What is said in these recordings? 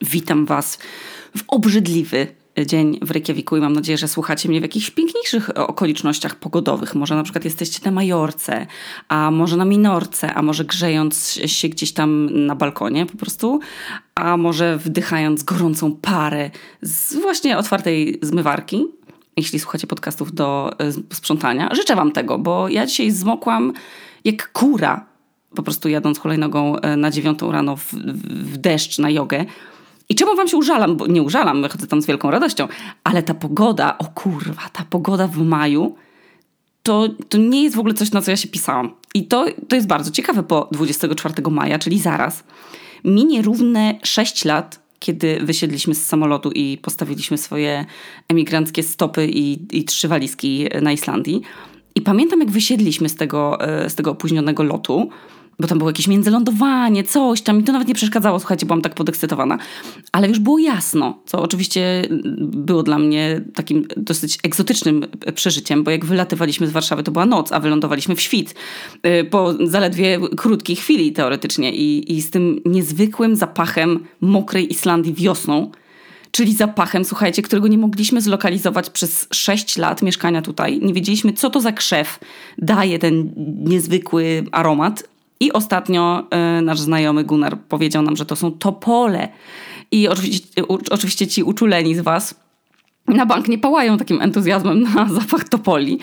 Witam Was w obrzydliwy dzień w Reykjaviku i mam nadzieję, że słuchacie mnie w jakichś piękniejszych okolicznościach pogodowych. Może na przykład jesteście na Majorce, a może na Minorce, a może grzejąc się gdzieś tam na balkonie po prostu, a może wdychając gorącą parę z właśnie otwartej zmywarki. Jeśli słuchacie podcastów do e, sprzątania, życzę Wam tego, bo ja dzisiaj zmokłam jak kura, po prostu jadąc hulajnogą e, na dziewiątą rano w, w deszcz na jogę. I czemu wam się użalam? Bo nie użalam, wychodzę tam z wielką radością, ale ta pogoda, o kurwa, ta pogoda w maju, to, to nie jest w ogóle coś, na co ja się pisałam. I to, to jest bardzo ciekawe, bo 24 maja, czyli zaraz, minie równe 6 lat, kiedy wysiedliśmy z samolotu i postawiliśmy swoje emigranckie stopy i, i trzy walizki na Islandii. I pamiętam, jak wysiedliśmy z tego, e, z tego opóźnionego lotu, bo tam było jakieś międzylądowanie, coś tam i to nawet nie przeszkadzało, słuchajcie, byłam tak podekscytowana. Ale już było jasno, co oczywiście było dla mnie takim dosyć egzotycznym przeżyciem, bo jak wylatywaliśmy z Warszawy, to była noc, a wylądowaliśmy w świt y, po zaledwie krótkiej chwili teoretycznie i, i z tym niezwykłym zapachem mokrej Islandii wiosną, czyli zapachem, słuchajcie, którego nie mogliśmy zlokalizować przez 6 lat mieszkania tutaj. Nie wiedzieliśmy, co to za krzew daje ten niezwykły aromat. I ostatnio y, nasz znajomy Gunnar powiedział nam, że to są topole. I oczywiście, u, oczywiście ci uczuleni z Was na bank nie pałają takim entuzjazmem na zapach topoli,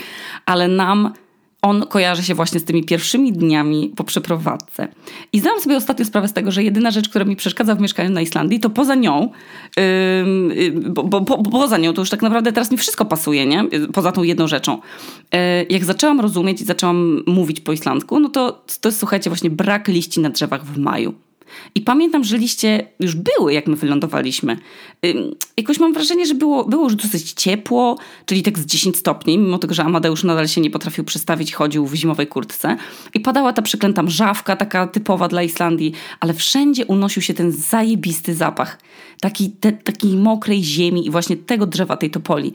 ale nam on kojarzy się właśnie z tymi pierwszymi dniami po przeprowadzce. I zdałam sobie ostatnio sprawę z tego, że jedyna rzecz, która mi przeszkadza w mieszkaniu na Islandii, to poza nią, yy, bo, bo, bo, poza nią to już tak naprawdę teraz mi wszystko pasuje, nie? Poza tą jedną rzeczą. Yy, jak zaczęłam rozumieć i zaczęłam mówić po islandzku, no to to jest, słuchajcie, właśnie brak liści na drzewach w maju. I pamiętam, że liście już były, jak my wylądowaliśmy. Jakoś mam wrażenie, że było, było już dosyć ciepło, czyli tak z 10 stopni, mimo tego, że Amadeusz nadal się nie potrafił przestawić, chodził w zimowej kurtce. I padała ta przeklęta mrzawka, taka typowa dla Islandii, ale wszędzie unosił się ten zajebisty zapach. Taki, te, takiej mokrej ziemi i właśnie tego drzewa, tej topoli.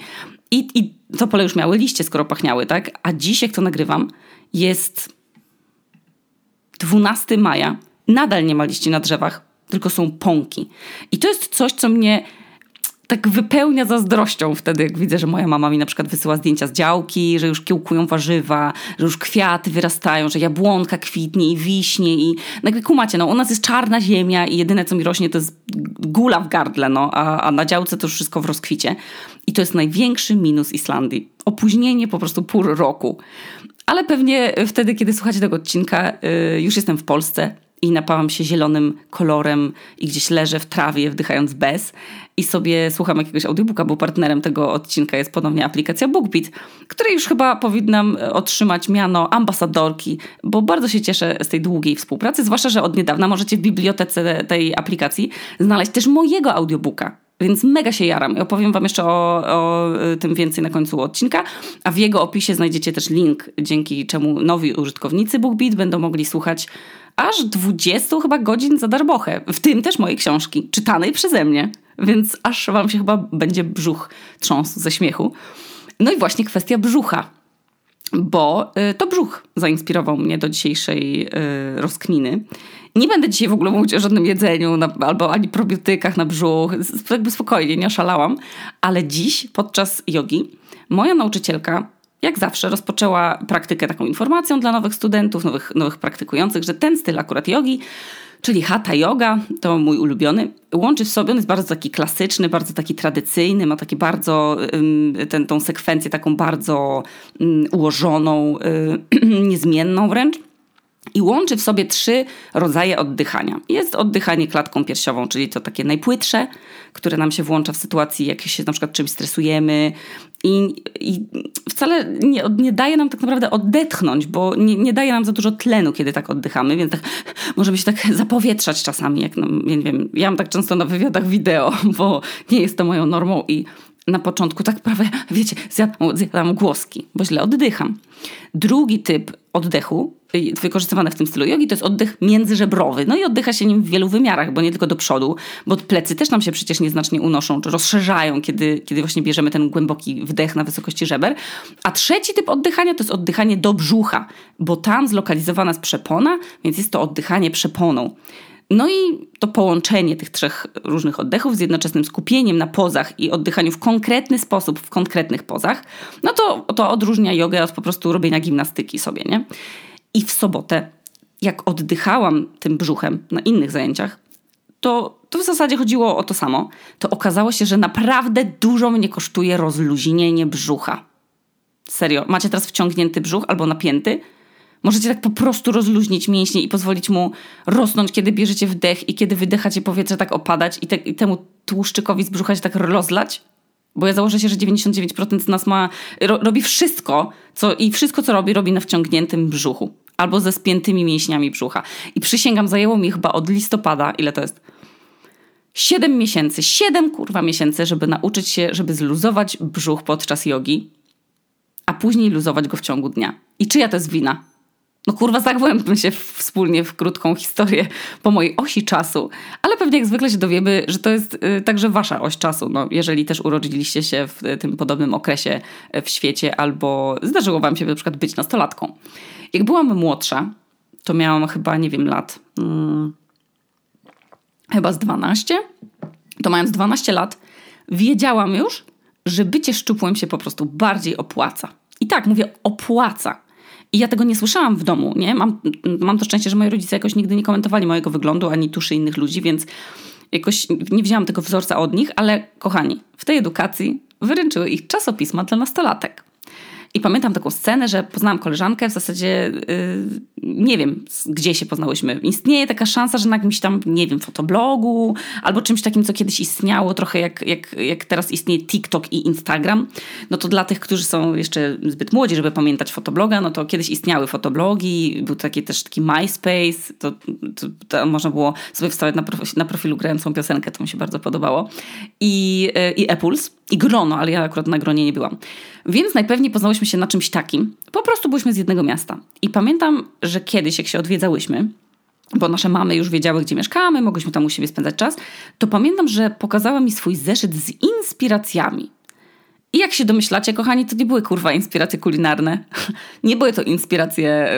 I, I topole już miały liście, skoro pachniały, tak? A dziś, jak to nagrywam, jest 12 maja nadal nie ma liści na drzewach, tylko są pąki. I to jest coś, co mnie tak wypełnia zazdrością wtedy, jak widzę, że moja mama mi na przykład wysyła zdjęcia z działki, że już kiełkują warzywa, że już kwiaty wyrastają, że jabłonka kwitnie i wiśnie i nagle kumacie, no u nas jest czarna ziemia i jedyne co mi rośnie to jest gula w gardle, no a, a na działce to już wszystko w rozkwicie. I to jest największy minus Islandii. Opóźnienie po prostu pół roku. Ale pewnie wtedy, kiedy słuchacie tego odcinka, yy, już jestem w Polsce, i napałam się zielonym kolorem i gdzieś leżę w trawie, wdychając bez. I sobie słucham jakiegoś audiobooka, bo partnerem tego odcinka jest ponownie aplikacja BookBeat, której już chyba powinnam otrzymać miano ambasadorki, bo bardzo się cieszę z tej długiej współpracy, zwłaszcza, że od niedawna możecie w bibliotece tej aplikacji znaleźć też mojego audiobooka, więc mega się jaram. I opowiem Wam jeszcze o, o, tym więcej na końcu odcinka. A w jego opisie znajdziecie też link, dzięki czemu nowi użytkownicy BookBeat będą mogli słuchać aż 20 chyba godzin za darmochę, w tym też mojej książki, czytanej przeze mnie, więc aż wam się chyba będzie brzuch trząsł ze śmiechu. No i właśnie kwestia brzucha, bo y, to brzuch zainspirował mnie do dzisiejszej y, rozkminy. Nie będę dzisiaj w ogóle mówić o żadnym jedzeniu na, albo ani probiotykach na brzuch, jakby spokojnie, nie oszalałam, ale dziś podczas jogi moja nauczycielka jak zawsze rozpoczęła praktykę taką informacją dla nowych studentów, nowych, nowych praktykujących, że ten styl akurat jogi, czyli hatha yoga, to mój ulubiony, łączy w sobie, on jest bardzo taki klasyczny, bardzo taki tradycyjny, ma takie bardzo, ten, tą sekwencję taką bardzo ułożoną, niezmienną wręcz. I łączy w sobie trzy rodzaje oddychania. Jest oddychanie klatką piersiową, czyli to takie najpłytsze, które nam się włącza w sytuacji, jak się na przykład czymś stresujemy i, i wcale nie, nie, daje nam tak naprawdę odetchnąć, bo nie, nie, daje nam za dużo tlenu, kiedy tak oddychamy, więc tak możemy się tak zapowietrzać czasami, jak no, nie wiem, ja mam tak często na wywiadach wideo, bo nie jest to moją normą i na początku tak prawie, wiecie, zjadam, zjadam głoski, bo źle oddycham. Drugi typ oddechu y, wykorzystywany w tym stylu jogi to jest oddech międzyżebrowy. No i oddycha się nim w wielu wymiarach, bo nie tylko do przodu, bo plecy też nam się przecież nieznacznie unoszą, czy rozszerzają, kiedy, kiedy właśnie bierzemy ten głęboki wdech na wysokości żeber. A trzeci typ oddychania to jest oddychanie do brzucha, bo tam zlokalizowana jest przepona, więc jest to oddychanie przeponą. No i to połączenie tych trzech różnych oddechów z jednoczesnym skupieniem na pozach i oddychaniu w konkretny sposób, w konkretnych pozach, no to, to odróżnia jogę od po prostu robienia gimnastyki sobie, nie? I w sobotę, jak oddychałam tym brzuchem na innych zajęciach, to, to w zasadzie chodziło o to samo. To okazało się, że naprawdę dużo mnie kosztuje rozluźnienie brzucha. Serio, macie teraz wciągnięty brzuch albo napięty? Możecie tak po prostu rozluźnić mięśnie i pozwolić mu rosnąć, kiedy bierzecie wdech i kiedy wydychacie powietrze tak opadać i, te, i temu tłuszczykowi z brzucha się tak rozlać? Bo ja założę się, że 99% z nas ma, ro, robi wszystko, co, i wszystko, co robi, robi na wciągniętym brzuchu. Albo ze spiętymi mięśniami brzucha. I przysięgam, zajęło mi chyba od listopada, ile to jest? Siedem miesięcy, siedem kurwa miesięcy, żeby nauczyć się, żeby zluzować brzuch podczas jogi, a później luzować go w ciągu dnia. I czyja to jest wina? No kurwa, zagłębmy się wspólnie w krótką historię po mojej osi czasu, ale pewnie jak zwykle się dowiemy, że to jest y, także wasza oś czasu, no, jeżeli też urodziliście się w y, tym podobnym okresie y, w świecie albo zdarzyło wam się na przykład być nastolatką. Jak byłam młodsza, to miałam chyba, nie wiem, lat... Hmm, chyba z 12, to mając 12 lat, wiedziałam już, że bycie szczupłym się po prostu bardziej opłaca. I tak, mówię opłaca. I ja tego nie słyszałam w domu, nie? Mam, mam to szczęście, że moi rodzice jakoś nigdy nie komentowali mojego wyglądu ani tuszy innych ludzi, więc jakoś nie wzięłam tego wzorca od nich, ale kochani, w tej edukacji wyręczyły ich czasopisma dla nastolatek. I pamiętam taką scenę, że poznałam koleżankę, w zasadzie yy, nie wiem, gdzie się poznałyśmy. Istnieje taka szansa, że na jakimś tam, nie wiem, fotoblogu albo czymś takim, co kiedyś istniało, trochę jak, jak, jak teraz istnieje TikTok i Instagram. No to dla tych, którzy są jeszcze zbyt młodzi, żeby pamiętać fotobloga, no to kiedyś istniały fotoblogi, był taki też taki MySpace, to, to, to można było sobie wstawiać na, na profilu grającą piosenkę, to mi się bardzo podobało. I, yy, i Apples, i Grono, ale ja akurat na Gronie nie byłam. Więc najpewniej poznałyśmy się na czymś takim. Po prostu byliśmy z jednego miasta. I pamiętam, że kiedyś, jak się odwiedzałyśmy, bo nasze mamy już wiedziały, gdzie mieszkamy, mogłyśmy tam u siebie spędzać czas, to pamiętam, że pokazała mi swój zeszyt z inspiracjami. I jak się domyślacie, kochani, to nie były kurwa inspiracje kulinarne. Nie były to inspiracje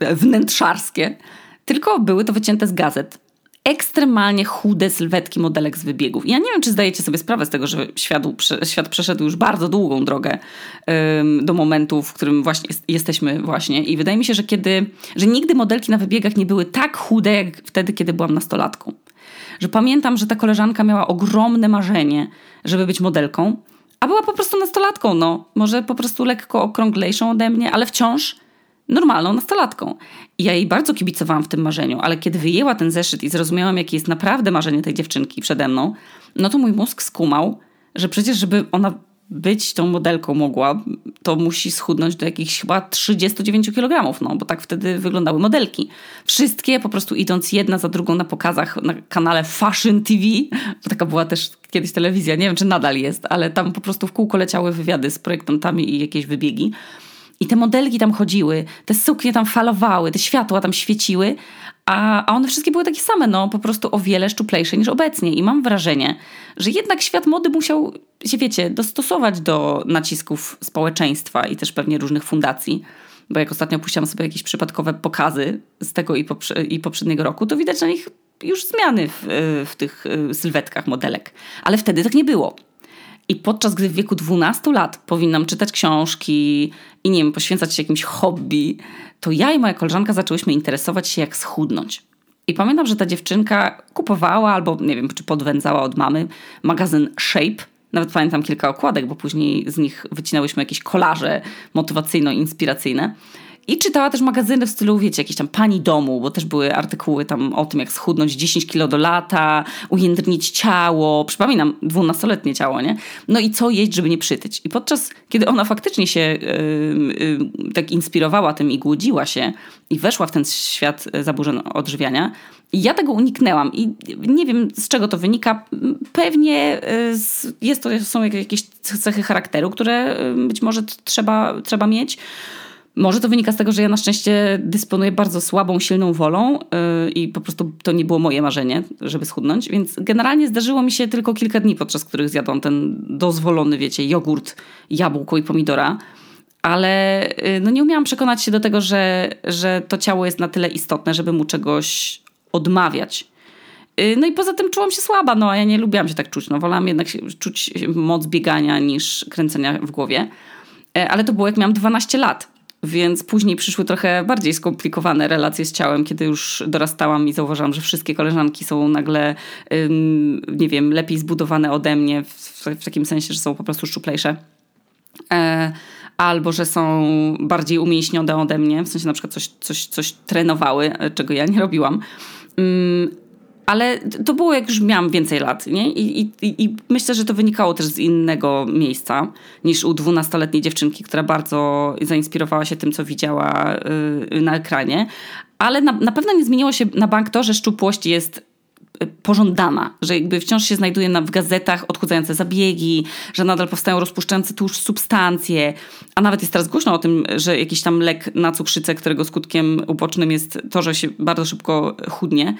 yy, wnętrzarskie, tylko były to wycięte z gazet ekstremalnie chude sylwetki modelek z wybiegów. Ja nie wiem, czy zdajecie sobie sprawę z tego, że świat, świat przeszedł już bardzo długą drogę um, do momentu, w którym właśnie jest, jesteśmy właśnie. I wydaje mi się, że kiedy, że nigdy modelki na wybiegach nie były tak chude, jak wtedy, kiedy byłam nastolatką. Że pamiętam, że ta koleżanka miała ogromne marzenie, żeby być modelką, a była po prostu nastolatką, no. Może po prostu lekko okrąglejszą ode mnie, ale wciąż normalną nastolatką. Ja jej bardzo kibicowałam w tym marzeniu, ale kiedy wyjęła ten zeszyt i zrozumiałam, jakie jest naprawdę marzenie tej dziewczynki przede mną, no to mój mózg skumał, że przecież, żeby ona być tą modelką mogła, to musi schudnąć do jakichś chyba 39 kg, no bo tak wtedy wyglądały modelki. Wszystkie po prostu idąc jedna za drugą na pokazach na kanale Fashion TV, bo taka była też kiedyś telewizja, nie wiem czy nadal jest, ale tam po prostu w kółko leciały wywiady z projektantami i jakieś wybiegi. I te modelki tam chodziły, te suknie tam falowały, te światła tam świeciły, a, a one wszystkie były takie same, no po prostu o wiele szczuplejsze niż obecnie. I mam wrażenie, że jednak świat mody musiał się, wiecie, dostosować do nacisków społeczeństwa i też pewnie różnych fundacji. Bo jak ostatnio puściłam sobie jakieś przypadkowe pokazy z tego i, poprze- i poprzedniego roku, to widać na nich już zmiany w, w tych y, sylwetkach modelek. Ale wtedy tak nie było. I podczas gdy w wieku 12 lat powinnam czytać książki i nie wiem, poświęcać się jakimś hobby, to ja i moja koleżanka zaczęłyśmy interesować się, jak schudnąć. I pamiętam, że ta dziewczynka kupowała albo nie wiem, czy podwędzała od mamy magazyn Shape. Nawet pamiętam kilka okładek, bo później z nich wycinałyśmy jakieś kolaże motywacyjno-inspiracyjne. I czytała też magazyny w stylu, wiecie, jakieś tam pani domu, bo też były artykuły tam o tym, jak schudnąć 10 kilo do lata, ujędrnić ciało, przypominam, dwunastoletnie ciało, nie? No i co jeść, żeby nie przytyć. I podczas, kiedy ona faktycznie się yy, yy, tak inspirowała tym i głodziła się i weszła w ten świat zaburzeń odżywiania, ja tego uniknęłam i nie wiem z czego to wynika. Pewnie jest to, są jakieś cechy charakteru, które być może trzeba, trzeba mieć. Może to wynika z tego, że ja na szczęście dysponuję bardzo słabą, silną wolą yy, i po prostu to nie było moje marzenie, żeby schudnąć, więc generalnie zdarzyło mi się tylko kilka dni, podczas których zjadłam ten dozwolony, wiecie, jogurt, jabłko i pomidora, ale yy, no nie umiałam przekonać się do tego, że, że to ciało jest na tyle istotne, żeby mu czegoś odmawiać. Y, no i poza tym czułam się słaba, no a ja nie lubiłam się tak czuć. No, wolałam jednak się, czuć moc biegania niż kręcenia w głowie. E, ale to było jak miałam 12 lat. Więc później przyszły trochę bardziej skomplikowane relacje z ciałem, kiedy już dorastałam i zauważyłam, że wszystkie koleżanki są nagle, nie wiem, lepiej zbudowane ode mnie, w, takim sensie, że są po prostu szczuplejsze. E, albo że są bardziej umięśnione ode mnie, w sensie na przykład coś, coś, coś trenowały, czego ja nie robiłam. Ale to było jak już miałam więcej lat, nie? I, i, I, myślę, że to wynikało też z innego miejsca niż u dwunastoletniej dziewczynki, która bardzo zainspirowała się tym, co widziała yy, na ekranie. Ale na, na pewno nie zmieniło się na bank to, że szczupłość jest y, pożądana, że jakby wciąż się znajduje na, w gazetach odchudzające zabiegi, że nadal powstają rozpuszczające tłuszcz substancje, a nawet jest teraz głośno o tym, że jakiś tam lek na cukrzycę, którego skutkiem ubocznym jest to, że się bardzo szybko chudnie,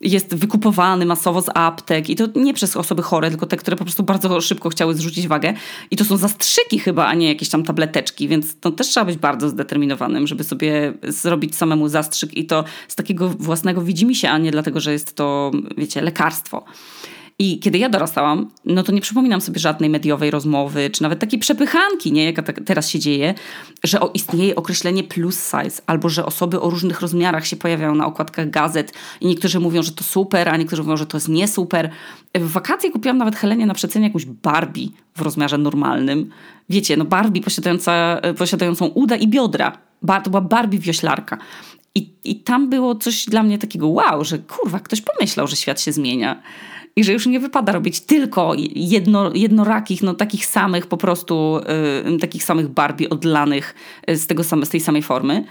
jest wykupowany masowo z aptek i to nie przez osoby chore, tylko te, które po prostu bardzo szybko chciały zrzucić wagę. I to są zastrzyki chyba, a nie jakieś tam tableteczki, więc to też trzeba być bardzo zdeterminowanym, żeby sobie zrobić samemu zastrzyk i to z takiego własnego widzimisię, a nie dlatego, że jest to, wiecie, lekarstwo. I kiedy ja dorastałam, no to nie przypominam sobie żadnej mediowej rozmowy, czy nawet takiej przepychanki, nie, jaka tak teraz się dzieje, że istnieje określenie plus size, albo że osoby o różnych rozmiarach się pojawiają na okładkach gazet i niektórzy mówią, że to super, a niektórzy mówią, że to jest nie super. W wakacje kupiłam nawet Helenie na przecenie jakąś Barbie w rozmiarze normalnym. Wiecie, no Barbie posiadająca, posiadającą uda i biodra. Bar, to była Barbie wioślarka. I, I tam było coś dla mnie takiego wow, że kurwa, ktoś pomyślał, że świat się zmienia i że już nie wypada robić tylko jedno, jednorakich, no takich samych po prostu, y, takich samych Barbie odlanych z, tego same, z tej samej formy.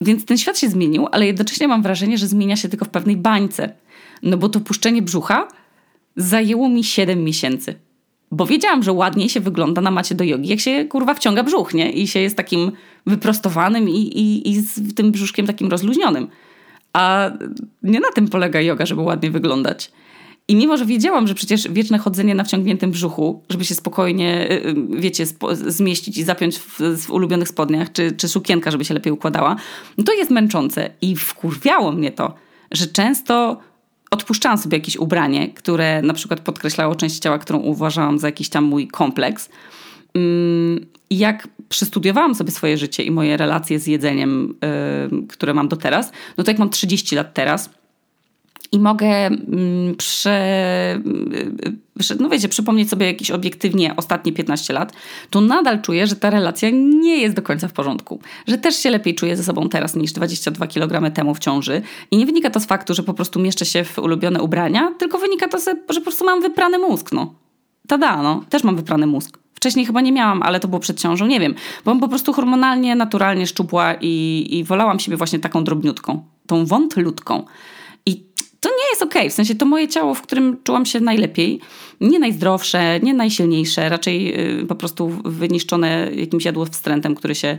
Więc ten świat się zmienił, ale jednocześnie mam wrażenie, że zmienia się tylko w pewnej bańce. No bo to puszczenie brzucha zajęło mi 7 miesięcy. Bo wiedziałam, że ładniej się wygląda na macie do jogi, jak się kurwa wciąga brzuch, nie? I się jest takim wyprostowanym i, i, i z tym brzuszkiem takim rozluźnionym. A nie na tym polega yoga, żeby ładnie wyglądać. I mimo, że wiedziałam, że przecież wieczne chodzenie na wciągniętym brzuchu, żeby się spokojnie, y, y, wiecie, zmieścić i zapiąć w, w ulubionych spodniach, czy, czy sukienka, żeby się lepiej układała, no to jest męczące. I wkurwiało mnie to, że często odpuszczałam sobie jakieś ubranie, które na przykład podkreślało część ciała, którą uważałam za jakiś tam mój kompleks. Mm, I jak przestudiowałam sobie swoje życie i moje relacje z jedzeniem, yy, które mam do teraz, no to jak mam 30 lat teraz, i mogę mm, prze, no wiecie, przypomnieć sobie jakieś obiektywnie ostatnie 15 lat, to nadal czuję, że ta relacja nie jest do końca w porządku. Że też się lepiej czuję ze sobą teraz niż 22 kg temu w ciąży. I nie wynika to z faktu, że po prostu mieszczę się w ulubione ubrania, tylko wynika to, że po prostu mam wyprany mózg, no. Tada, no. Też mam wyprany mózg. Wcześniej chyba nie miałam, ale to było przed ciążą, nie wiem. Byłam po prostu hormonalnie, naturalnie szczupła i, i wolałam siebie właśnie taką drobniutką. Tą wątlutką to nie jest okej. Okay. W sensie to moje ciało, w którym czułam się najlepiej. Nie najzdrowsze, nie najsilniejsze, raczej yy, po prostu wyniszczone jakimś jadłowstrętem, który się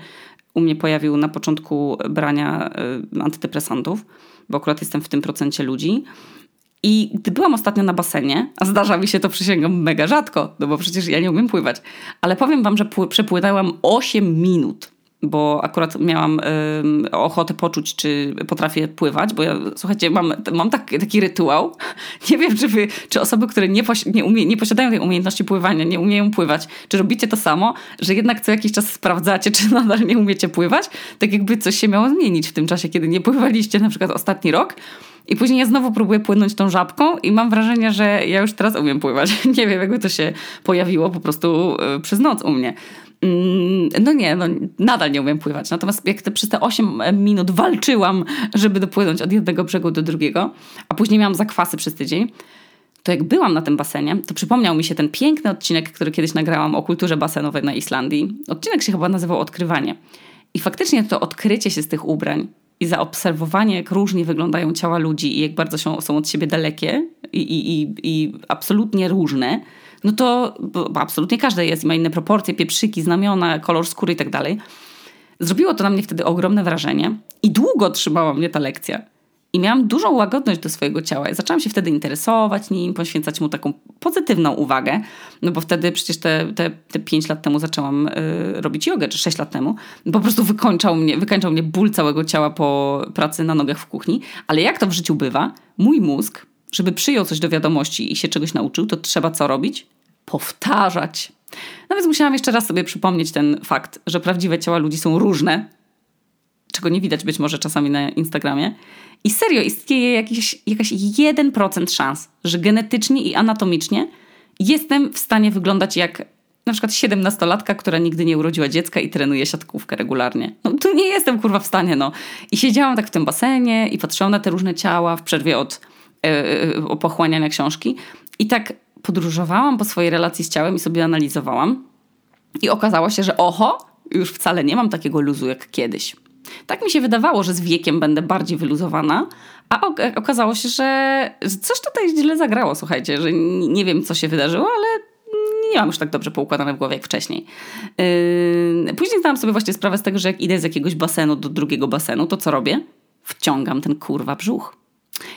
u mnie pojawił na początku brania yy, antydepresantów, bo akurat jestem w tym procencie ludzi. I gdy byłam ostatnio na basenie, a zdarza mi się to przysięgam mega rzadko, no bo przecież ja nie umiem pływać, ale powiem wam, że przepłynęłam 8 minut bo akurat miałam y, ochotę poczuć, czy potrafię pływać, bo ja, słuchajcie, mam, mam taki, taki rytuał. Nie wiem, czy wy, czy osoby, które nie, posi nie, umie, nie posiadają tej umiejętności pływania, nie umieją pływać, czy robicie to samo, że jednak co jakiś czas sprawdzacie, czy nadal nie umiecie pływać, tak jakby coś się miało zmienić w tym czasie, kiedy nie pływaliście na przykład ostatni rok. I później ja znowu próbuję płynąć tą żabką i mam wrażenie, że ja już teraz umiem pływać. Nie wiem, jakby to się pojawiło po prostu y, przez noc u mnie. Mm, no nie, no nadal nie umiem pływać. Natomiast jak te, przez te 8 minut walczyłam, żeby dopłynąć od jednego brzegu do drugiego, a później miałam zakwasy przez tydzień, to jak byłam na tym basenie, to przypomniał mi się ten piękny odcinek, który kiedyś nagrałam o kulturze basenowej na Islandii. Odcinek się chyba nazywał Odkrywanie. I faktycznie to odkrycie się z tych ubrań i zaobserwowanie, jak różnie wyglądają ciała ludzi i jak bardzo są, od siebie dalekie i, i, i, i absolutnie różne – no to absolutnie każde jest i ma inne proporcje, pieprzyki, znamiona, kolor skóry i tak dalej. Zrobiło to na mnie wtedy ogromne wrażenie i długo trzymała mnie ta lekcja. I miałam dużą łagodność do swojego ciała. Zaczęłam się wtedy interesować nim, poświęcać mu taką pozytywną uwagę. No bo wtedy przecież te, te, te 5 lat temu zaczęłam y, robić jogę, czy 6 lat temu. Po prostu wykończał mnie, wykończał mnie ból całego ciała po pracy na nogach w kuchni. Ale jak to w życiu bywa, mój mózg, żeby przyjął coś do wiadomości i się czegoś nauczył, to trzeba co robić? Powtarzać. No więc musiałam jeszcze raz sobie przypomnieć ten fakt, że prawdziwe ciała ludzi są różne, czego nie widać być może czasami na Instagramie. I serio, istnieje jakiś, jakaś 1% szans, że genetycznie i anatomicznie jestem w stanie wyglądać jak na przykład 17-latka, która nigdy nie urodziła dziecka i trenuje siatkówkę regularnie. No tu nie jestem kurwa w stanie, no. I siedziałam tak w tym basenie i patrzyłam na te różne ciała w przerwie od pochłaniania książki i tak podróżowałam po swojej relacji z ciałem i sobie analizowałam i okazało się, że oho, już wcale nie mam takiego luzu jak kiedyś. Tak mi się wydawało, że z wiekiem będę bardziej wyluzowana, a okazało się, że coś tutaj źle zagrało, słuchajcie, że nie wiem, co się wydarzyło, ale nie mam już tak dobrze poukładane w głowie jak wcześniej. Yy, później zdałam sobie właśnie sprawę z tego, że jak idę z jakiegoś basenu do drugiego basenu, to co robię? Wciągam ten kurwa brzuch.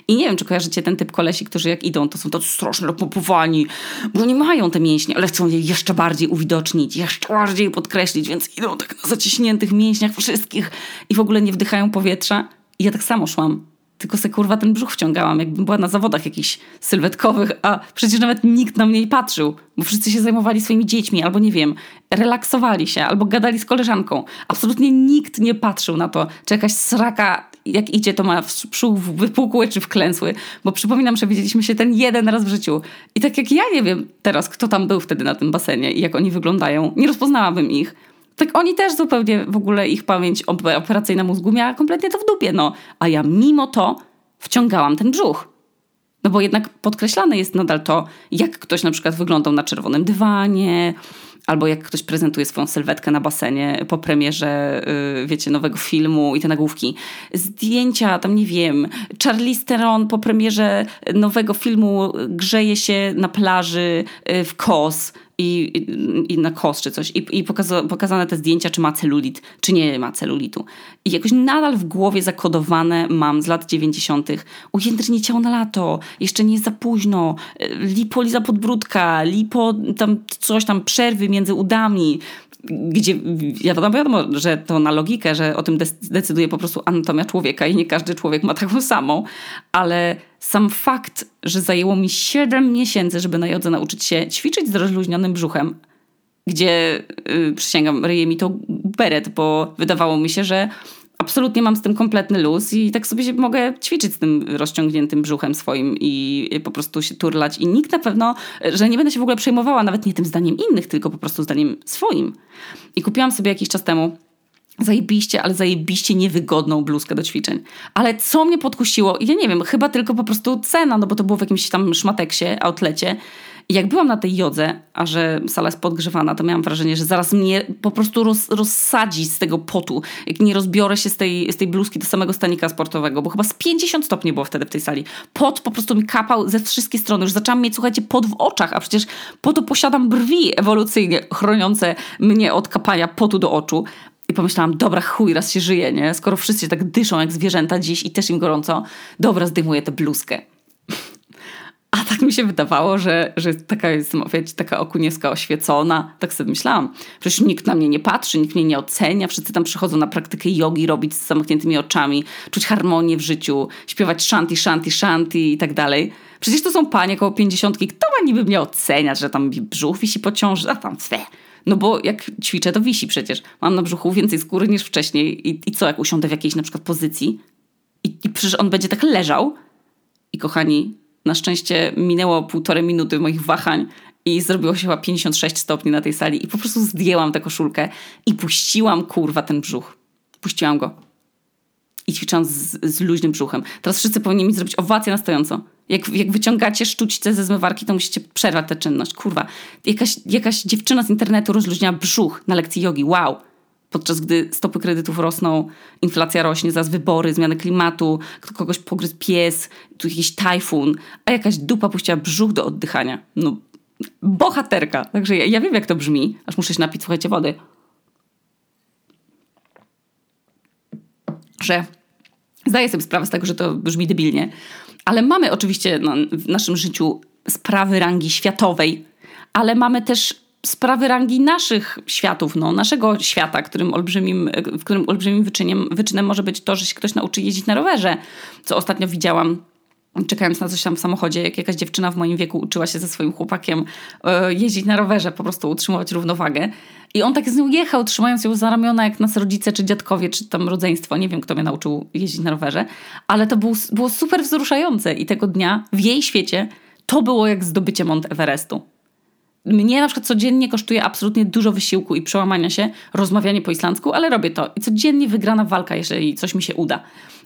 I nie wiem, czy kojarzycie ten typ kolesi, którzy jak idą, to są to strasznie napompowani, bo nie mają te mięśnie, ale chcą je jeszcze bardziej uwidocznić, jeszcze bardziej podkreślić, więc idą tak na zaciśniętych mięśniach wszystkich i w ogóle nie wdychają powietrza. I ja tak samo szłam. Tylko se kurwa ten brzuch wciągałam, jakbym była na zawodach jakichś sylwetkowych, a przecież nawet nikt na mnie nie patrzył, bo wszyscy się zajmowali swoimi dziećmi, albo nie wiem, relaksowali się, albo gadali z koleżanką. Absolutnie nikt nie patrzył na to, czy jakaś sraka jak idzie, to ma w brzuch wypukły czy wklęsły, bo przypominam, że widzieliśmy się ten jeden raz w życiu. I tak jak ja nie wiem teraz, kto tam był wtedy na tym basenie i jak oni wyglądają, nie rozpoznałabym ich. Tak oni też zupełnie w ogóle ich pamięć operacyjna mózgu miała kompletnie to w dupie, no. A ja mimo to wciągałam ten brzuch. No bo jednak podkreślane jest nadal to, jak ktoś na przykład wyglądał na czerwonym dywanie, albo jak ktoś prezentuje swoją sylwetkę na basenie po premierze, yy, wiecie, nowego filmu i te nagłówki. Zdjęcia, tam nie wiem, Charlize Theron po premierze nowego filmu grzeje się na plaży yy, w Kos i, i, i, na kos czy coś i, i pokaza, pokazane te zdjęcia, czy ma celulit, czy nie ma celulitu. I jakoś nadal w głowie zakodowane mam z lat 90. ujędrnie ciało na lato, jeszcze nie jest za późno, lipo liza podbródka, lipo tam coś tam, przerwy między udami, gdzie wiadomo, wiadomo, że to na logikę, że o tym decyduje po prostu anatomia człowieka i nie każdy człowiek ma taką samą, ale sam fakt, że zajęło mi 7 miesięcy, żeby na jodze nauczyć się ćwiczyć z rozluźnionym brzuchem, gdzie yy, przysięgam, ryje mi to beret, bo wydawało mi się, że absolutnie mam z tym kompletny luz i tak sobie mogę ćwiczyć z tym rozciągniętym brzuchem swoim i po prostu się turlać i nikt na pewno, że nie będę się w ogóle przejmowała nawet nie tym zdaniem innych, tylko po prostu zdaniem swoim. I kupiłam sobie jakiś czas temu zajebiście, ale zajebiście niewygodną bluzkę do ćwiczeń. Ale co mnie podkusiło, ja nie wiem, chyba tylko po prostu cena, no bo to było w jakimś tam szmateksie, outlecie. I jak byłam na tej jodze, a że sala jest podgrzewana, to miałam wrażenie, że zaraz mnie po prostu roz, rozsadzi z tego potu, jak nie rozbiorę się z tej, z tej bluzki do samego stanika sportowego, bo chyba z 50 stopni było wtedy w tej sali. Pot po prostu mi kapał ze wszystkich stron. Już zaczęłam mieć, słuchajcie, pot w oczach, a przecież po to posiadam brwi ewolucyjnie chroniące mnie od kapania potu do oczu. I pomyślałam, dobra, chuj, raz się żyje, nie? Skoro wszyscy tak dyszą jak zwierzęta dziś i też im gorąco, dobra, zdejmuję tę bluzkę. A tak mi się wydawało, że, że taka jest, wiecie, taka okunieska oświecona. Tak sobie myślałam. Przecież nikt na mnie nie patrzy, nikt mnie nie ocenia. Wszyscy tam przychodzą na praktykę jogi, robić z zamkniętymi oczami, czuć harmonię w życiu, śpiewać shanti, shanti, shanti i tak dalej. Przecież to są panie koło pięćdziesiątki. Kto ma niby mnie oceniać, że tam brzuch wisi po ciąży? A tam fe. No bo jak ćwiczę, to wisi przecież. Mam na brzuchu więcej skóry niż wcześniej. I, i co, jak usiądę w jakiejś na przykład pozycji? I, I przecież on będzie tak leżał. I kochani, na szczęście minęło półtorej minuty moich wahań i zrobiło się chyba 56 stopni na tej sali i po prostu zdjęłam tę koszulkę i puściłam kurwa ten brzuch. Puściłam go. I ćwiczyłam z, z luźnym brzuchem. Teraz wszyscy powinni mi zrobić owację na stojąco. Jak, jak wyciągacie sztućce ze zmywarki, to musicie przerwać tę czynność. Kurwa. Jakaś, jakaś dziewczyna z internetu rozluźniała brzuch na lekcji jogi. Wow podczas gdy stopy kredytów rosną, inflacja rośnie, zaraz wybory, zmiany klimatu, kogoś pogryzł pies, tu jakiś tajfun, a jakaś dupa puściła brzuch do oddychania. No, bohaterka. Także ja, ja wiem, jak to brzmi, aż muszę się napić, słuchajcie, wody. Że Zdaję sobie sprawę z tego, że to brzmi debilnie, ale mamy oczywiście no, w naszym życiu sprawy rangi światowej, ale mamy też sprawy rangi naszych światów, no, naszego świata, którym olbrzymim, w którym olbrzymim wyczynem, wyczynem może być to, że się ktoś nauczy jeździć na rowerze, co ostatnio widziałam czekając na coś tam w samochodzie, jak jakaś dziewczyna w moim wieku uczyła się ze swoim chłopakiem e, jeździć na rowerze, po prostu utrzymywać równowagę. I on tak z nią jechał, trzymając ją za ramiona, jak nas rodzice, czy dziadkowie, czy tam rodzeństwo. Nie wiem, kto mnie nauczył jeździć na rowerze, ale to było super wzruszające. I tego dnia w jej świecie to było jak zdobycie Mont Everestu. Mnie na przykład codziennie kosztuje absolutnie dużo wysiłku i przełamania się rozmawianie po islandzku, ale robię to. I codziennie wygrana walka, jeżeli coś mi się uda.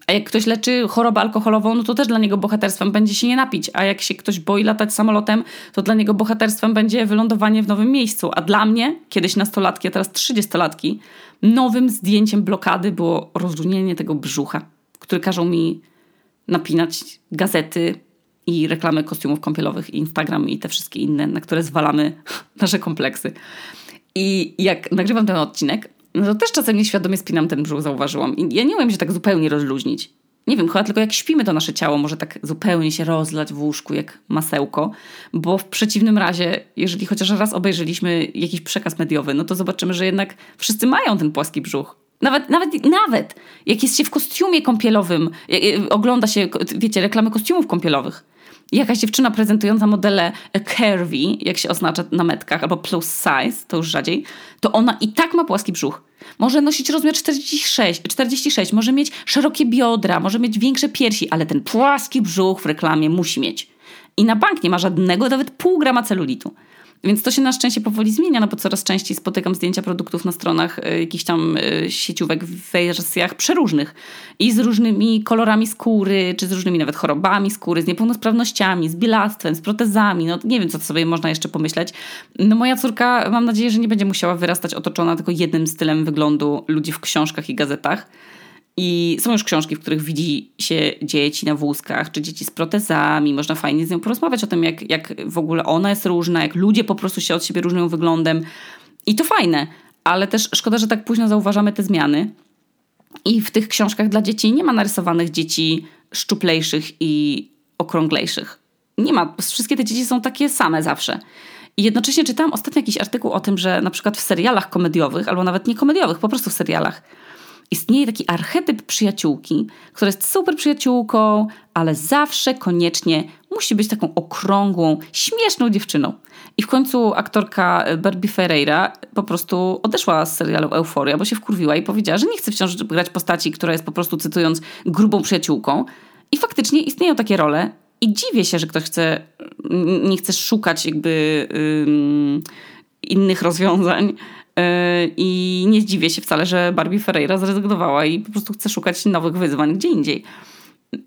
A jak ktoś leczy chorobę alkoholową, no to też dla niego bohaterstwem będzie się nie napić. A jak się ktoś boi latać samolotem, to dla niego bohaterstwem będzie wylądowanie w nowym miejscu. A dla mnie, kiedyś nastolatki, a teraz trzydziestolatki, nowym zdjęciem blokady było rozluźnienie tego brzucha, który każą mi napinać gazety i reklamy kostiumów kąpielowych, Instagram i te wszystkie inne, na które zwalamy nasze kompleksy. I jak nagrywam ten odcinek, no to też czasem nieświadomie spinam ten brzuch, zauważyłam. I ja nie umiem się tak zupełnie rozluźnić. Nie wiem, chyba tylko jak śpimy, to nasze ciało może tak zupełnie się rozlać w łóżku jak masełko, bo w przeciwnym razie, jeżeli chociaż raz obejrzeliśmy jakiś przekaz mediowy, no to zobaczymy, że jednak wszyscy mają ten płaski brzuch. Nawet, nawet, nawet jak jest się w kostiumie kąpielowym, ogląda się, wiecie, reklamy kostiumów kąpielowych, jakaś dziewczyna prezentująca modele curvy, jak się oznacza na metkach, albo plus size, to już rzadziej, to ona i tak ma płaski brzuch. Może nosić rozmiar 46, 46, może mieć szerokie biodra, może mieć większe piersi, ale ten płaski brzuch w reklamie musi mieć. I na bank nie ma żadnego, nawet pół grama celulitu. Więc to się na szczęście powoli zmienia, no bo coraz częściej spotykam zdjęcia produktów na stronach y, jakichś tam y, sieciówek w wersjach przeróżnych. I z różnymi kolorami skóry, czy z różnymi nawet chorobami skóry, z niepełnosprawnościami, z bielactwem, z protezami, no nie wiem, co sobie można jeszcze pomyśleć. No moja córka, mam nadzieję, że nie będzie musiała wyrastać otoczona tylko jednym stylem wyglądu ludzi w książkach i gazetach, i są już książki, w których widzi się dzieci na wózkach, czy dzieci z protezami. Można fajnie z nią porozmawiać o tym, jak, jak w ogóle ona jest różna, jak ludzie po prostu się od siebie różnią wyglądem. I to fajne, ale też szkoda, że tak późno zauważamy te zmiany. I w tych książkach dla dzieci nie ma narysowanych dzieci szczuplejszych i okrąglejszych. Nie ma. Wszystkie te dzieci są takie same zawsze. I jednocześnie czytałam ostatnio jakiś artykuł o tym, że na przykład w serialach komediowych, albo nawet nie komediowych, po prostu w serialach, istnieje taki archetyp przyjaciółki, która jest super przyjaciółką, ale zawsze koniecznie musi być taką okrągłą, śmieszną dziewczyną. I w końcu aktorka Barbie Ferreira po prostu odeszła z serialu Euforia, bo się wkurwiła i powiedziała, że nie chce wciąż grać postaci, która jest po prostu, cytując, grubą przyjaciółką. I faktycznie istnieją takie role. I dziwię się, że ktoś chce, nie chce szukać jakby innych rozwiązań, Yy, I nie zdziwię się wcale, że Barbie Ferreira zrezygnowała i po prostu chce szukać nowych wyzwań gdzie indziej.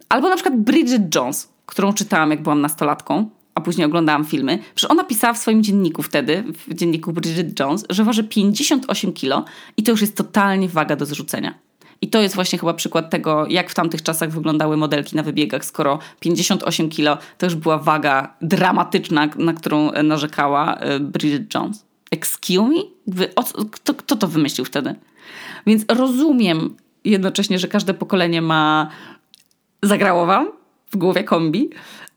Albo na przykład Bridget Jones, którą czytałam, jak byłam nastolatką, a później oglądałam filmy. Przecież ona pisała w swoim dzienniku wtedy, w dzienniku Bridget Jones, że waży 58 kilo i to już jest totalnie waga do zrzucenia. I to jest właśnie chyba przykład tego, jak w tamtych czasach wyglądały modelki na wybiegach, skoro 58 kilo to już była waga dramatyczna, na którą narzekała yy, Bridget Jones. Excuse me? O, kto, kto to wymyślił wtedy? Więc rozumiem jednocześnie, że każde pokolenie ma. Zagrało wam w głowie kombi?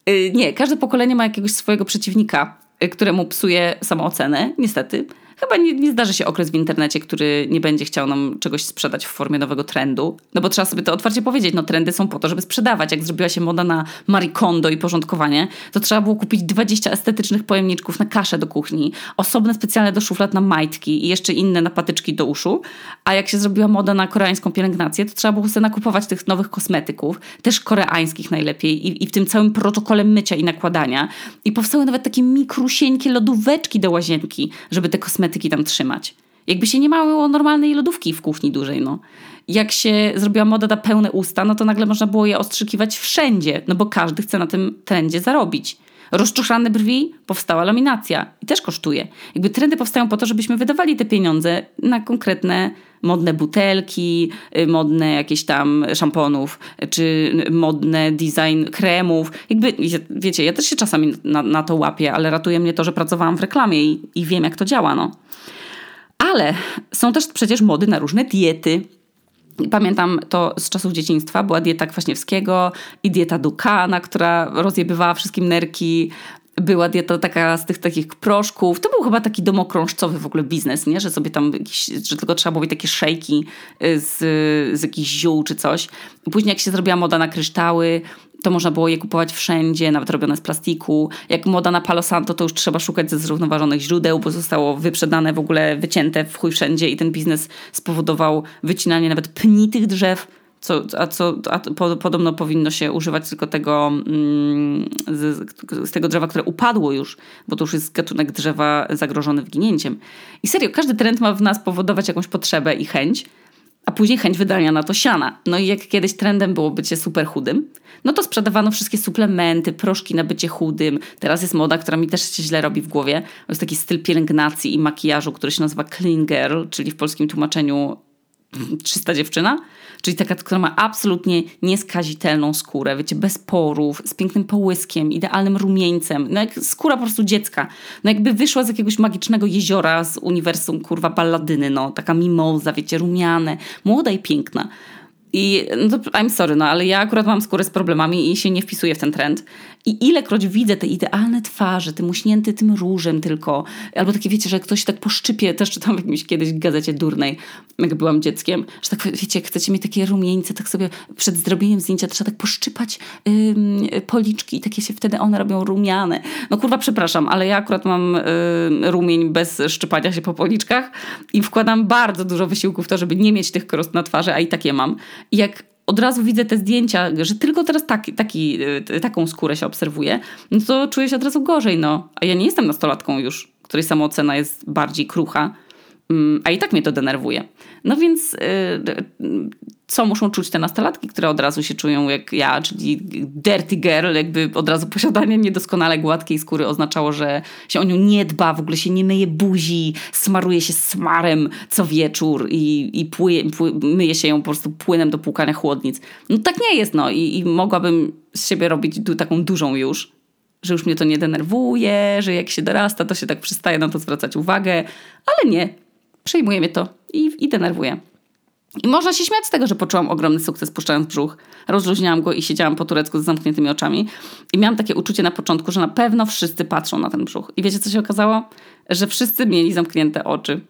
Y, nie, każde pokolenie ma jakiegoś swojego przeciwnika, y, któremu psuje samoocenę, niestety. Chyba nie, nie zdarzy się okres w internecie, który nie będzie chciał nam czegoś sprzedać w formie nowego trendu. No bo trzeba sobie to otwarcie powiedzieć, no trendy są po to, żeby sprzedawać. Jak zrobiła się moda na Marie Kondo i porządkowanie, to trzeba było kupić 20 estetycznych pojemniczków na kaszę do kuchni, osobne specjalne do szuflad na majtki i jeszcze inne na patyczki do uszu. A jak się zrobiła moda na koreańską pielęgnację, to trzeba było sobie nakupować tych nowych kosmetyków, też koreańskich najlepiej i, i w tym całym protokole mycia i nakładania. I powstały nawet takie mikrusieńkie lodóweczki do łazienki, żeby te kosmetyki hermetyki tam trzymać. Jakby się nie mało normalnej lodówki w kuchni dużej, no. Jak się zrobiła moda na pełne usta, no to nagle można było je ostrzykiwać wszędzie, no bo każdy chce na tym trendzie zarobić. Rozczuszane brwi, powstała laminacja i też kosztuje. Jakby trendy powstają po to, żebyśmy wydawali te pieniądze na konkretne modne butelki, y, modne jakieś tam szamponów, czy modne design kremów. Jakby, wiecie, ja też się czasami na, na to łapię, ale ratuje mnie to, że pracowałam w reklamie i, i wiem, jak to działa, no. Ale są też przecież mody na różne diety. Pamiętam to z czasów dzieciństwa. Była dieta Kwaśniewskiego i dieta Dukana, która rozjebywała wszystkim nerki. Była dieta taka z tych takich proszków. To był chyba taki domokrążcowy w ogóle biznes, nie? Że sobie tam że tylko trzeba było takie szejki z, z jakichś ziół czy coś. Później jak się zrobiła moda na kryształy, to można było je kupować wszędzie, nawet robione z plastiku. Jak moda na Palo Santo, to już trzeba szukać ze zrównoważonych źródeł, bo zostało wyprzedane, w ogóle wycięte w chuj wszędzie i ten biznes spowodował wycinanie nawet pni tych drzew, co, a co a po, podobno powinno się używać tylko tego mm, z, z, tego drzewa, które upadło już, bo to już jest gatunek drzewa zagrożony wyginięciem. I serio, każdy trend ma w nas powodować jakąś potrzebę i chęć, a później chęć wydania na to siana. No i jak kiedyś trendem było bycie super chudym, no to sprzedawano wszystkie suplementy, proszki na bycie chudym. Teraz jest moda, która mi też się źle robi w głowie. To jest taki styl pielęgnacji i makijażu, który się nazywa clean girl, czyli w polskim tłumaczeniu czysta dziewczyna, czyli taka, która ma absolutnie nieskazitelną skórę, wiecie, bez porów, z pięknym połyskiem, idealnym rumieńcem, no jak skóra po prostu dziecka, no jakby wyszła z jakiegoś magicznego jeziora z uniwersum, kurwa, balladyny, no, taka mimoza, wiecie, rumiane, młoda i piękna. I no I'm sorry, no ale ja akurat mam skórę z problemami i się nie wpisuję w ten trend. I ilekroć widzę te idealne twarze, tym uśnięty tym różem tylko, albo takie wiecie, że ktoś tak poszczypie, też czytam w jakimś kiedyś gazecie durnej, jak byłam dzieckiem, że tak wiecie, jak chcecie mieć takie rumieńce, tak sobie przed zrobieniem zdjęcia trzeba tak poszczypać ym, policzki i takie się wtedy one robią rumiane. No kurwa, przepraszam, ale ja akurat mam rumień bez szczypania się po policzkach i wkładam bardzo dużo wysiłku w to, żeby nie mieć tych krost na twarzy, a i tak je mam. I jak od razu widzę te zdjęcia, że tylko teraz taki, taki, y, taką skórę się obserwuje, no to czuję się od razu gorzej, no. A ja nie jestem nastolatką już, której samoocena jest bardziej krucha, a i tak mnie to denerwuje. No więc y, co muszą czuć te nastolatki, które od razu się czują jak ja, czyli dirty girl, jakby od razu posiadanie niedoskonale gładkiej skóry oznaczało, że się o nią nie dba, w ogóle się nie myje buzi, smaruje się smarem co wieczór i, i pły, pły, myje się ją po prostu płynem do płukania chłodnic. No tak nie jest, no i, i mogłabym z siebie robić taką dużą już, że już mnie to nie denerwuje, że jak się dorasta, to się tak przestaje na to zwracać uwagę, ale nie, przejmuje mnie to i, i denerwuje. I można się śmiać z tego, że poczułam ogromny sukces puszczając brzuch. Rozluźniałam go i siedziałam po turecku z zamkniętymi oczami. I miałam takie uczucie na początku, że na pewno wszyscy patrzą na ten brzuch. I wiecie, co się okazało? Że wszyscy mieli zamknięte oczy.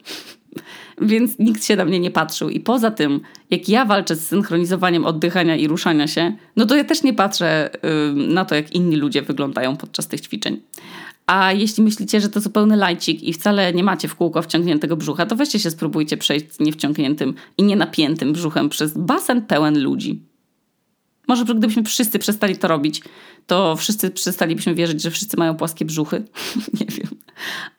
Więc nikt się na mnie nie patrzył. I poza tym, jak ja walczę z synchronizowaniem oddychania i ruszania się, no to ja też nie patrzę yy, na to, jak inni ludzie wyglądają podczas tych ćwiczeń. A jeśli myślicie, że to zupełny lajcik i wcale nie macie w kółko wciągniętego brzucha, to weźcie się spróbujcie przejść niewciągniętym i nienapiętym brzuchem przez basen pełen ludzi. Może gdybyśmy wszyscy przestali to robić, to wszyscy przestalibyśmy wierzyć, że wszyscy mają płaskie brzuchy. nie wiem.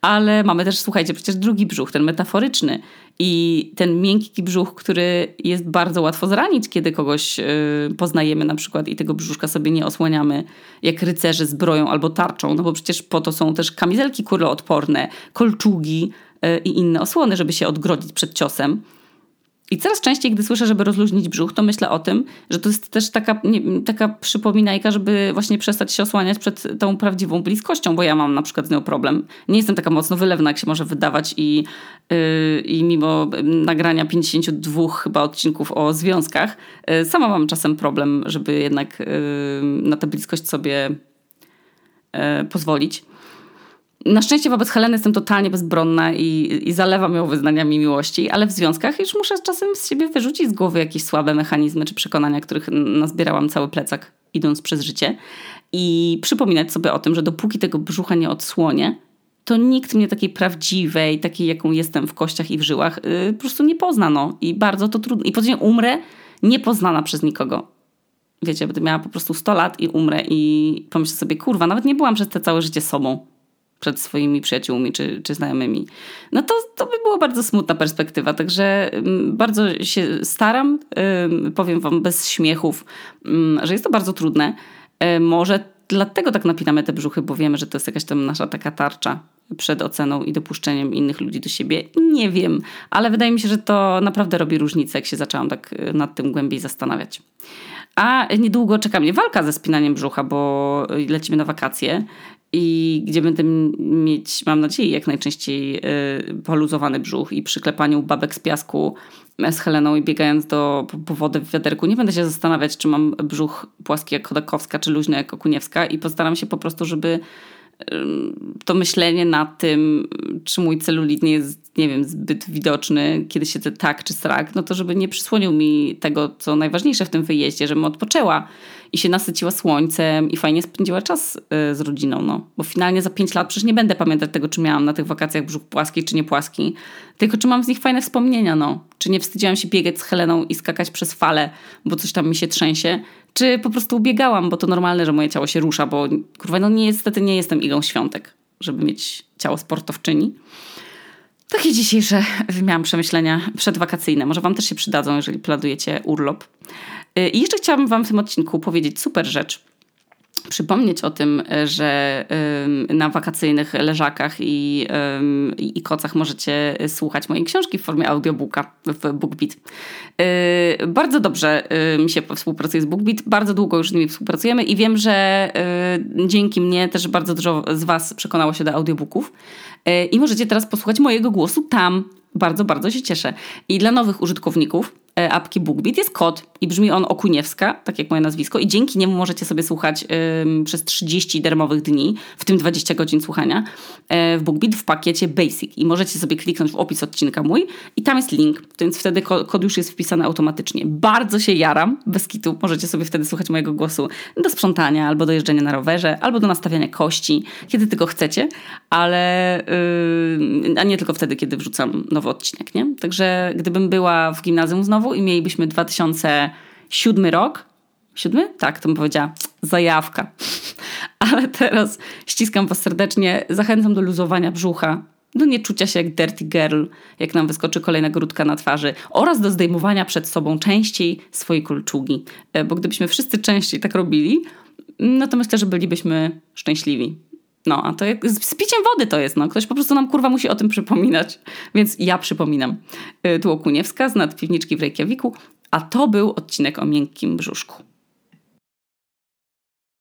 Ale mamy też, słuchajcie, przecież drugi brzuch, ten metaforyczny i ten miękki brzuch, który jest bardzo łatwo zranić, kiedy kogoś yy, poznajemy na przykład i tego brzuszka sobie nie osłaniamy jak rycerze zbroją albo tarczą, no bo przecież po to są też kamizelki kuloodporne, kolczugi yy, i inne osłony, żeby się odgrodzić przed ciosem. I coraz częściej, gdy słyszę, żeby rozluźnić brzuch, to myślę o tym, że to jest też taka, nie, taka przypominajka, żeby właśnie przestać się osłaniać przed tą prawdziwą bliskością, bo ja mam na przykład z nią problem. Nie jestem taka mocno wylewna, jak się może wydawać i, yy, i mimo nagrania 52 chyba odcinków o związkach, yy, sama mam czasem problem, żeby jednak yy, na tę bliskość sobie yy, pozwolić. Na szczęście wobec Heleny jestem totalnie bezbronna i, i zalewam ją wyznaniami miłości, ale w związkach już muszę czasem z siebie wyrzucić z głowy jakieś słabe mechanizmy czy przekonania, których nazbierałam cały plecak idąc przez życie i przypominać sobie o tym, że dopóki tego brzucha nie odsłonię, to nikt mnie takiej prawdziwej, takiej jaką jestem w kościach i w żyłach, yy, po prostu nie pozna. No. I bardzo to trudno. I później umrę niepoznana przez nikogo. Wiecie, będę miała po prostu 100 lat i umrę i pomyślę sobie, kurwa, nawet nie byłam przez te całe życie sobą przed swoimi przyjaciółmi czy, czy znajomymi. No to, to by była bardzo smutna perspektywa, także mm, bardzo się staram, powiem wam bez śmiechów, mm, że jest to bardzo trudne. E, może dlatego tak napinamy te brzuchy, bo wiemy, że to jest jakaś tam nasza taka tarcza przed oceną i dopuszczeniem innych ludzi do siebie. Nie wiem, ale wydaje mi się, że to naprawdę robi różnicę, jak się zaczęłam tak e, nad tym głębiej zastanawiać. A niedługo czeka mnie walka ze spinaniem brzucha, bo lecimy na wakacje i gdzie będę mieć, mam nadzieję, jak najczęściej poluzowany brzuch i przy klepaniu babek z piasku z Heleną i biegając do, po wodę w wiaderku, nie będę się zastanawiać, czy mam brzuch płaski jak Chodakowska, czy luźny jak Okuniewska i postaram się po prostu, żeby to myślenie nad tym, czy mój celulit nie jest, nie wiem, zbyt widoczny, kiedy siedzę tak czy strak, no to żeby nie przysłonił mi tego, co najważniejsze w tym wyjeździe, żebym odpoczęła i się nasyciła słońcem i fajnie spędziła czas y, z rodziną, no. Bo finalnie za pięć lat przecież nie będę pamiętać tego, czy miałam na tych wakacjach brzuch płaski, czy nie płaski, tylko czy mam z nich fajne wspomnienia, no. Czy nie wstydziłam się biegać z Heleną i skakać przez fale, bo coś tam mi się trzęsie, czy po prostu ubiegałam, bo to normalne, że moje ciało się rusza, bo kurwa, no niestety nie jestem Igą Świątek, żeby mieć ciało sportowczyni. Takie dzisiejsze miałam przemyślenia przedwakacyjne. Może Wam też się przydadzą, jeżeli planujecie urlop. Y, I jeszcze chciałabym Wam w tym odcinku powiedzieć super rzecz. Przypomnieć o tym, że na wakacyjnych leżakach i, i kocach możecie słuchać mojej książki w formie audiobooka w BookBeat. Y, bardzo dobrze mi się współpracuje z BookBeat, bardzo długo już z nimi współpracujemy i wiem, że dzięki mnie też bardzo dużo z Was przekonało się do audiobooków i możecie teraz posłuchać mojego głosu tam. Bardzo, bardzo się cieszę. I dla nowych użytkowników E, apki BookBeat jest kod i brzmi on Okuniewska, tak jak moje nazwisko i dzięki niemu możecie sobie słuchać przez 30 darmowych dni, w tym 20 godzin słuchania yy, w BookBeat w pakiecie Basic i możecie sobie kliknąć w opis odcinka mój i tam jest link, więc wtedy kod już jest wpisany automatycznie. Bardzo się jaram, bez kitu, możecie sobie wtedy słuchać mojego głosu do sprzątania, albo do jeżdżenia na rowerze, albo do nastawiania kości, kiedy tylko chcecie, ale yy, a nie tylko wtedy, kiedy wrzucam nowy odcinek, nie? Także gdybym była w gimnazjum znowu, znowu i mielibyśmy 2007 rok. Siódmy? Tak, to bym powiedziała. Zajawka. Ale teraz ściskam Was serdecznie. Zachęcam do luzowania brzucha, do nieczucia się jak dirty girl, jak nam wyskoczy kolejna grudka na twarzy, oraz do zdejmowania przed sobą częściej swojej kolczugi. E, bo gdybyśmy wszyscy częściej tak robili, no to myślę, że bylibyśmy szczęśliwi. No, a to jak, z piciem wody to jest, no. Ktoś po prostu nam kurwa musi o tym przypominać. Więc ja przypominam. Y, tu Okuniewska z nadpiwniczki w Reykjaviku, a to był odcinek o miękkim brzuszku.